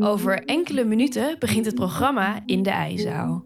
Over enkele minuten begint het programma in de ijzaal.